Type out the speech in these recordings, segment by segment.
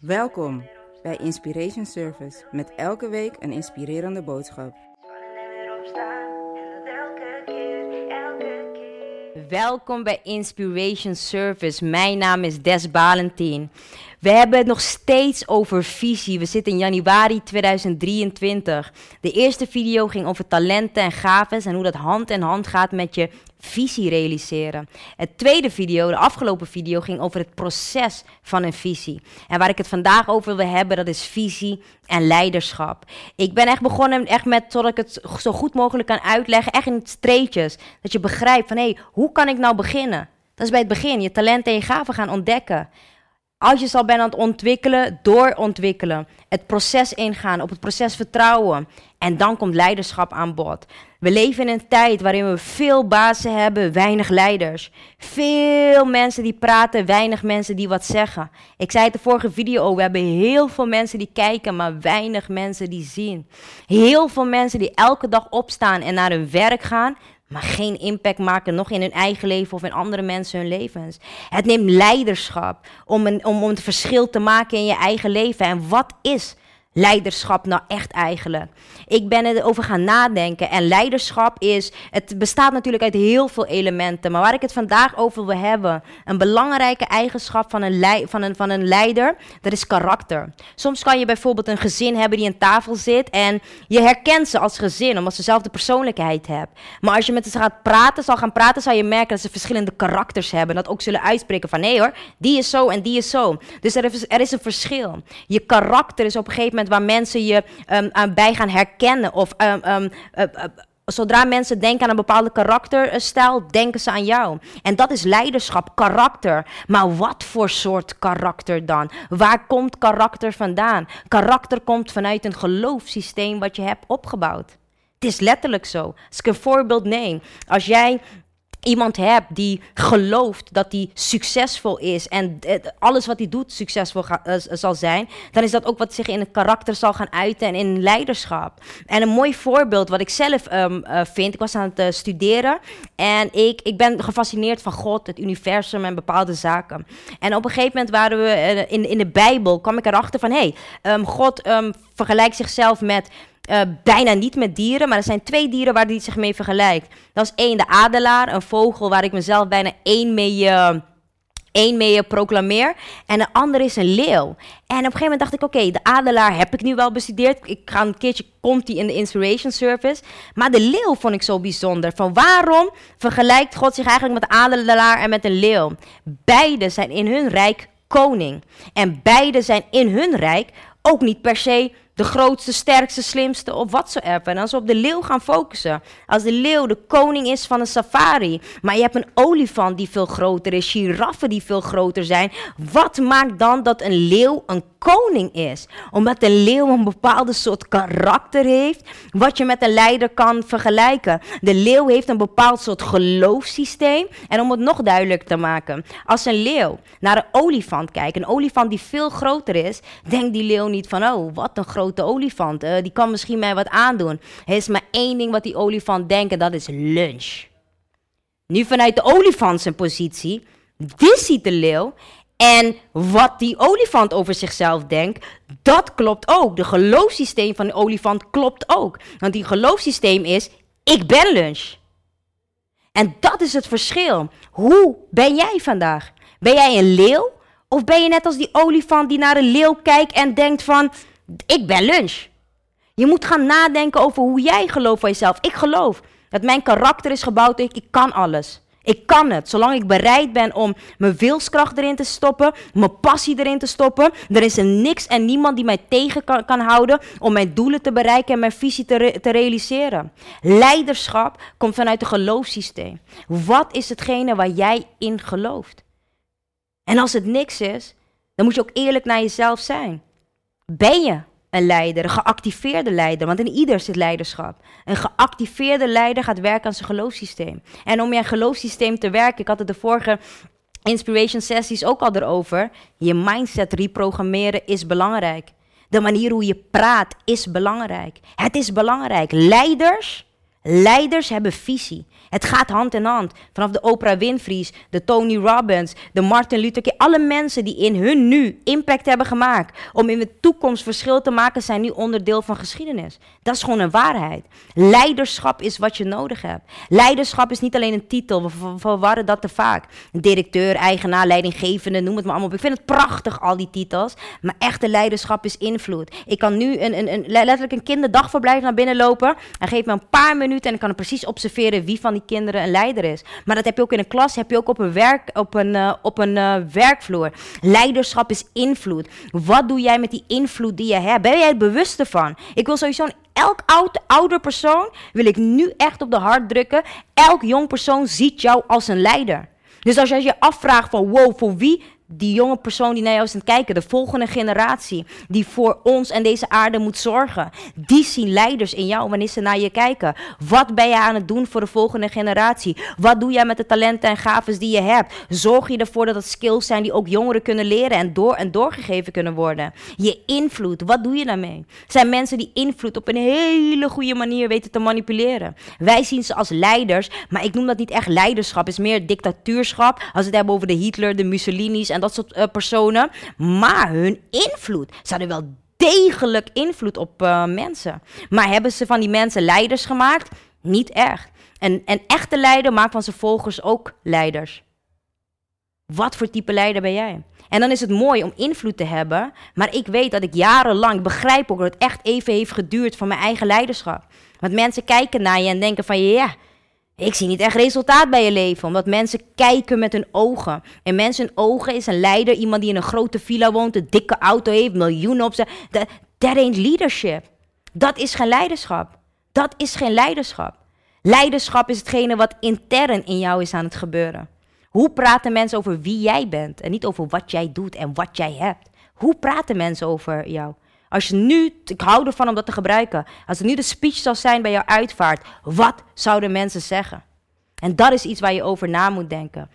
Welkom bij Inspiration Service met elke week een inspirerende boodschap. Welkom bij Inspiration Service. Mijn naam is Des Balentien. We hebben het nog steeds over visie. We zitten in januari 2023. De eerste video ging over talenten en gaven en hoe dat hand in hand gaat met je visie realiseren. Het tweede video, de afgelopen video, ging over het proces van een visie. En waar ik het vandaag over wil hebben, dat is visie en leiderschap. Ik ben echt begonnen echt met, zodat ik het zo goed mogelijk kan uitleggen, echt in streetjes. Dat je begrijpt van, hé, hey, hoe kan ik nou beginnen? Dat is bij het begin, je talenten en je gaven gaan ontdekken. Als je zal bent aan het ontwikkelen, doorontwikkelen. Het proces ingaan, op het proces vertrouwen. En dan komt leiderschap aan bod. We leven in een tijd waarin we veel bazen hebben, weinig leiders. Veel mensen die praten, weinig mensen die wat zeggen. Ik zei het de vorige video, we hebben heel veel mensen die kijken, maar weinig mensen die zien. Heel veel mensen die elke dag opstaan en naar hun werk gaan, maar geen impact maken, nog in hun eigen leven of in andere mensen hun levens. Het neemt leiderschap om een, om, om het verschil te maken in je eigen leven. En wat is leiderschap nou echt eigenlijk? Ik ben erover gaan nadenken. En leiderschap is, het bestaat natuurlijk uit heel veel elementen. Maar waar ik het vandaag over wil hebben, een belangrijke eigenschap van een, van een, van een leider, dat is karakter. Soms kan je bijvoorbeeld een gezin hebben die aan tafel zit en je herkent ze als gezin, omdat ze dezelfde persoonlijkheid hebben. Maar als je met ze gaat praten, zal gaan praten, zal je merken dat ze verschillende karakters hebben. Dat ook zullen uitspreken van nee hoor, die is zo en die is zo. Dus er is, er is een verschil. Je karakter is op een gegeven moment waar mensen je um, bij gaan herkennen. Of um, um, uh, uh, zodra mensen denken aan een bepaalde karakterstijl, denken ze aan jou. En dat is leiderschap, karakter. Maar wat voor soort karakter dan? Waar komt karakter vandaan? Karakter komt vanuit een geloofssysteem wat je hebt opgebouwd. Het is letterlijk zo. Als ik een voorbeeld neem. Als jij iemand hebt die gelooft dat hij succesvol is en alles wat hij doet succesvol eh, zal zijn, dan is dat ook wat zich in het karakter zal gaan uiten en in leiderschap. En een mooi voorbeeld wat ik zelf um, uh, vind, ik was aan het studeren en ik, ik ben gefascineerd van God, het universum en bepaalde zaken. En op een gegeven moment waren we in, in de Bijbel, kwam ik erachter van, hé, hey, um, God um, vergelijkt zichzelf met uh, bijna niet met dieren, maar er zijn twee dieren waar hij zich mee vergelijkt. Dat is één, de adelaar, een vogel waar ik mezelf bijna één mee, uh, één mee proclameer. En de andere is een leeuw. En op een gegeven moment dacht ik, oké, de adelaar heb ik nu wel bestudeerd. Ik ga een keertje, komt die in de Inspiration Service. Maar de leeuw vond ik zo bijzonder. Van waarom vergelijkt God zich eigenlijk met de adelaar en met een leeuw? Beide zijn in hun rijk koning. En beide zijn in hun rijk ook niet per se de grootste, sterkste, slimste of watsoever. En als we op de leeuw gaan focussen. Als de leeuw de koning is van een safari. Maar je hebt een olifant die veel groter is. Giraffen die veel groter zijn. Wat maakt dan dat een leeuw een koning is? Omdat de leeuw een bepaalde soort karakter heeft. Wat je met een leider kan vergelijken. De leeuw heeft een bepaald soort geloofssysteem. En om het nog duidelijker te maken. Als een leeuw naar een olifant kijkt. Een olifant die veel groter is. Denkt die leeuw niet van oh wat een grote grote olifant. Uh, die kan misschien mij wat aandoen. Er is maar één ding wat die olifant denkt en dat is lunch. Nu vanuit de olifant zijn positie, dit ziet de leeuw. En wat die olifant over zichzelf denkt, dat klopt ook. De geloofssysteem van de olifant klopt ook. Want die geloofssysteem is, ik ben lunch. En dat is het verschil. Hoe ben jij vandaag? Ben jij een leeuw? Of ben je net als die olifant die naar een leeuw kijkt en denkt van, ik ben lunch. Je moet gaan nadenken over hoe jij gelooft van jezelf. Ik geloof dat mijn karakter is gebouwd. Ik, kan alles. Ik kan het. Zolang ik bereid ben om mijn wilskracht erin te stoppen, mijn passie erin te stoppen. Er is er niks en niemand die mij tegen kan, kan houden om mijn doelen te bereiken en mijn visie te, te realiseren. Leiderschap komt vanuit een geloofssysteem. Wat is hetgene waar jij in gelooft? En als het niks is, dan moet je ook eerlijk naar jezelf zijn. Ben je een leider, een geactiveerde leider? Want in ieder zit leiderschap. Een geactiveerde leider gaat werken aan zijn geloofssysteem. En om je geloofssysteem te werken, ik had het de vorige inspiration sessies ook al erover. Je mindset reprogrammeren is belangrijk. De manier hoe je praat is belangrijk. Het is belangrijk. Leiders Leiders hebben visie. Het gaat hand in hand. Vanaf de Oprah Winfrey's, de Tony Robbins, de Martin Luther King. Alle mensen die in hun nu impact hebben gemaakt. Om in de toekomst verschil te maken, zijn nu onderdeel van geschiedenis. Dat is gewoon een waarheid. Leiderschap is wat je nodig hebt. Leiderschap is niet alleen een titel. We verwarren dat te vaak. Directeur, eigenaar, leidinggevende, noem het maar allemaal op. Ik vind het prachtig, al die titels. Maar echte leiderschap is invloed. Ik kan nu een, een, een, letterlijk een kinderdagverblijf naar binnen lopen. En geef me een paar minuten en ik kan precies observeren wie van die kinderen een leider is. Maar dat heb je ook in een klas, heb je ook op een, werk, op een, uh, op een uh, werkvloer. Leiderschap is invloed. Wat doe jij met die invloed die je hebt? Ben jij het bewust ervan? Ik wil sowieso elk oud, ouder persoon, wil ik nu echt op de hart drukken. Elk jong persoon ziet jou als een leider. Dus als je je afvraagt van wow, voor wie die jonge persoon die naar jou is aan het kijken, de volgende generatie, die voor ons en deze aarde moet zorgen, die zien leiders in jou wanneer ze naar je kijken. Wat ben je aan het doen voor de volgende generatie? Wat doe jij met de talenten en gaven die je hebt? Zorg je ervoor dat het skills zijn die ook jongeren kunnen leren en door en doorgegeven kunnen worden? Je invloed, wat doe je daarmee? Zijn mensen die invloed op een hele goede manier weten te manipuleren. Wij zien ze als leiders, maar ik noem dat niet echt leiderschap, het is meer dictatuurschap. Als we het hebben over de Hitler, de Mussolini's dat soort uh, personen. Maar hun invloed, ze hadden wel degelijk invloed op uh, mensen. Maar hebben ze van die mensen leiders gemaakt? Niet echt. En een echte leider maakt van zijn volgers ook leiders. Wat voor type leider ben jij? En dan is het mooi om invloed te hebben. Maar ik weet dat ik jarenlang, begrijp ook dat het echt even heeft geduurd van mijn eigen leiderschap. Want mensen kijken naar je en denken van ja, ik zie niet echt resultaat bij je leven, omdat mensen kijken met hun ogen. En mensen hun ogen is een leider, iemand die in een grote villa woont, een dikke auto heeft, miljoenen op zijn. That ain't leadership. Dat is geen leiderschap. Dat is geen leiderschap. Leiderschap is hetgene wat intern in jou is aan het gebeuren. Hoe praten mensen over wie jij bent en niet over wat jij doet en wat jij hebt? Hoe praten mensen over jou? Als je nu, ik hou ervan om dat te gebruiken. Als het nu de speech zou zijn bij jouw uitvaart, wat zouden mensen zeggen? En dat is iets waar je over na moet denken.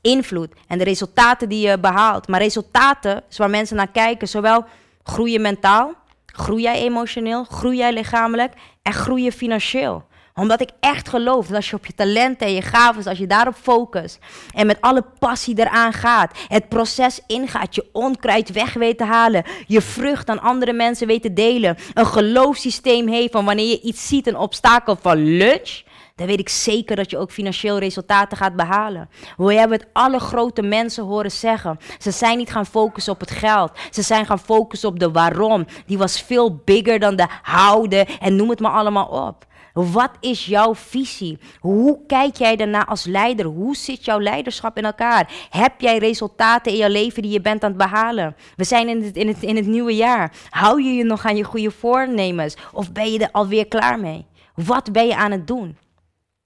Invloed en de resultaten die je behaalt. Maar resultaten is waar mensen naar kijken. Zowel groeien mentaal, groei jij emotioneel, groei jij lichamelijk en groei je financieel omdat ik echt geloof dat als je op je talenten en je gaven, als je daarop focust en met alle passie eraan gaat, het proces ingaat, je onkruid weg weet te halen, je vrucht aan andere mensen weet te delen, een geloofssysteem heeft van wanneer je iets ziet, een obstakel van lunch, dan weet ik zeker dat je ook financieel resultaten gaat behalen. We hebben het alle grote mensen horen zeggen. Ze zijn niet gaan focussen op het geld. Ze zijn gaan focussen op de waarom. Die was veel bigger dan de houden en noem het maar allemaal op. Wat is jouw visie? Hoe kijk jij daarna als leider? Hoe zit jouw leiderschap in elkaar? Heb jij resultaten in jouw leven die je bent aan het behalen? We zijn in het, in het, in het nieuwe jaar. Hou je je nog aan je goede voornemens? Of ben je er alweer klaar mee? Wat ben je aan het doen?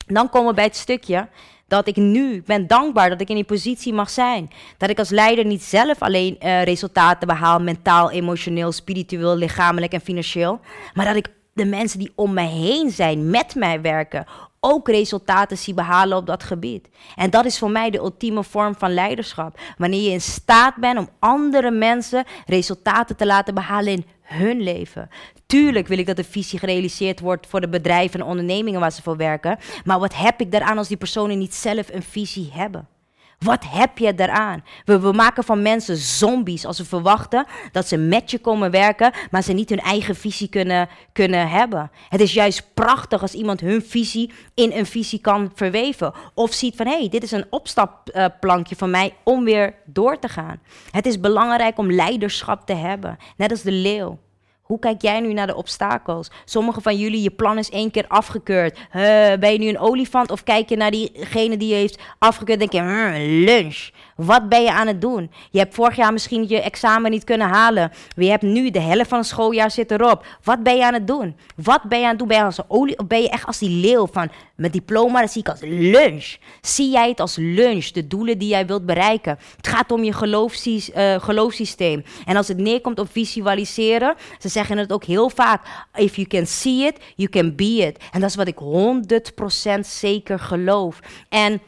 Dan komen we bij het stukje dat ik nu ben dankbaar dat ik in die positie mag zijn. Dat ik als leider niet zelf alleen uh, resultaten behaal, mentaal, emotioneel, spiritueel, lichamelijk en financieel, maar dat ik de mensen die om mij heen zijn, met mij werken, ook resultaten zien behalen op dat gebied. En dat is voor mij de ultieme vorm van leiderschap. Wanneer je in staat bent om andere mensen resultaten te laten behalen in hun leven. Tuurlijk wil ik dat de visie gerealiseerd wordt voor de bedrijven en ondernemingen waar ze voor werken. Maar wat heb ik daaraan als die personen niet zelf een visie hebben? Wat heb je daaraan? We, maken van mensen zombies als we verwachten dat ze met je komen werken, maar ze niet hun eigen visie kunnen, kunnen hebben. Het is juist prachtig als iemand hun visie in een visie kan verweven. Of ziet van hé, hey, dit is een opstapplankje van mij om weer door te gaan. Het is belangrijk om leiderschap te hebben, net als de leeuw. Hoe kijk jij nu naar de obstakels? Sommige van jullie, je plan is één keer afgekeurd. Ben je nu een olifant of kijk je naar diegene die je heeft afgekeurd? Denk je, hm, lunch. Wat ben je aan het doen? Je hebt vorig jaar misschien je examen niet kunnen halen. Je hebt nu de helft van het schooljaar zit erop. Wat ben je aan het doen? Wat ben je aan het doen? Ben je, als olie, ben je echt als die leeuw van mijn diploma? Dat zie ik als lunch. Zie jij het als lunch? De doelen die jij wilt bereiken. Het gaat om je geloofsys, uh, geloofssysteem. En als het neerkomt op visualiseren, ze zeggen het ook heel vaak. If you can see it, you can be it. En dat is wat ik 100% zeker geloof. En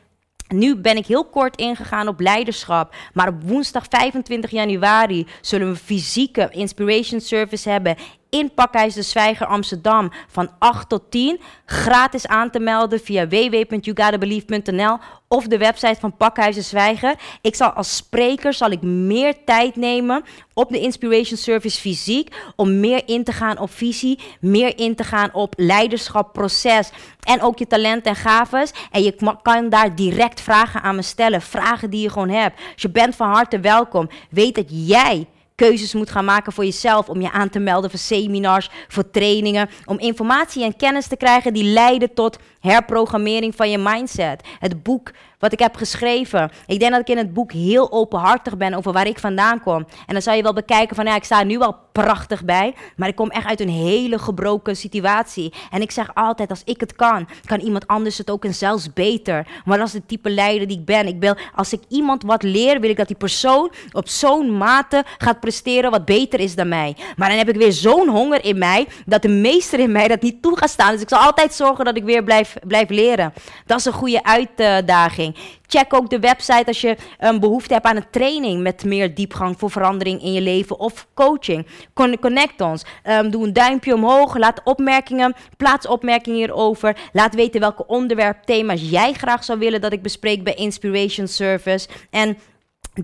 nu ben ik heel kort ingegaan op leiderschap. Maar op woensdag 25 januari zullen we een fysieke inspiration service hebben in Pakhuis de Zwijger Amsterdam van 8 tot 10. Gratis aan te melden via www.yougotabelieve.nl of de website van Pakhuis de Zwijger. Ik zal als spreker zal ik meer tijd nemen op de Inspiration Service fysiek om meer in te gaan op visie, meer in te gaan op leiderschap, proces en ook je talent en gaves. En je kan daar direct vragen aan me stellen, vragen die je gewoon hebt. Dus je bent van harte welkom. Weet dat jij keuzes moet gaan maken voor jezelf. Om je aan te melden voor seminars, voor trainingen. Om informatie en kennis te krijgen die leiden tot herprogrammering van je mindset. Het boek wat ik heb geschreven. Ik denk dat ik in het boek heel openhartig ben over waar ik vandaan kom. En dan zou je wel bekijken van ja, ik sta er nu wel prachtig bij, maar ik kom echt uit een hele gebroken situatie. En ik zeg altijd, als ik het kan, kan iemand anders het ook en zelfs beter. Maar dat is de type leider die ik ben. Ik wil, als ik iemand wat leer, wil ik dat die persoon op zo'n mate gaat presteren wat beter is dan mij. Maar dan heb ik weer zo'n honger in mij, dat de meester in mij dat niet toe gaat staan. Dus ik zal altijd zorgen dat ik weer blijf, blijf leren. Dat is een goede uitdaging. Check ook de website als je een behoefte hebt aan een training met meer diepgang voor verandering in je leven of coaching. Connect ons. Um, doe een duimpje omhoog. Laat opmerkingen, plaats opmerkingen hierover. Laat weten welke onderwerp, thema's jij graag zou willen dat ik bespreek bij Inspiration Service. En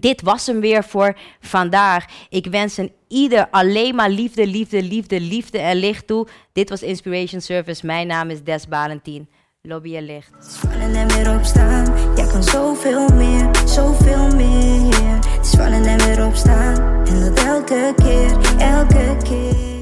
dit was hem weer voor vandaag. Ik wens een ieder alleen maar liefde, liefde, liefde, liefde en licht toe. Dit was Inspiration Service. Mijn naam is Des Valentin. Lobby en licht. Vallen en weer opstaan. Jij kan zoveel meer, zoveel meer. Vallen en weer opstaan. En dat elke keer, elke keer.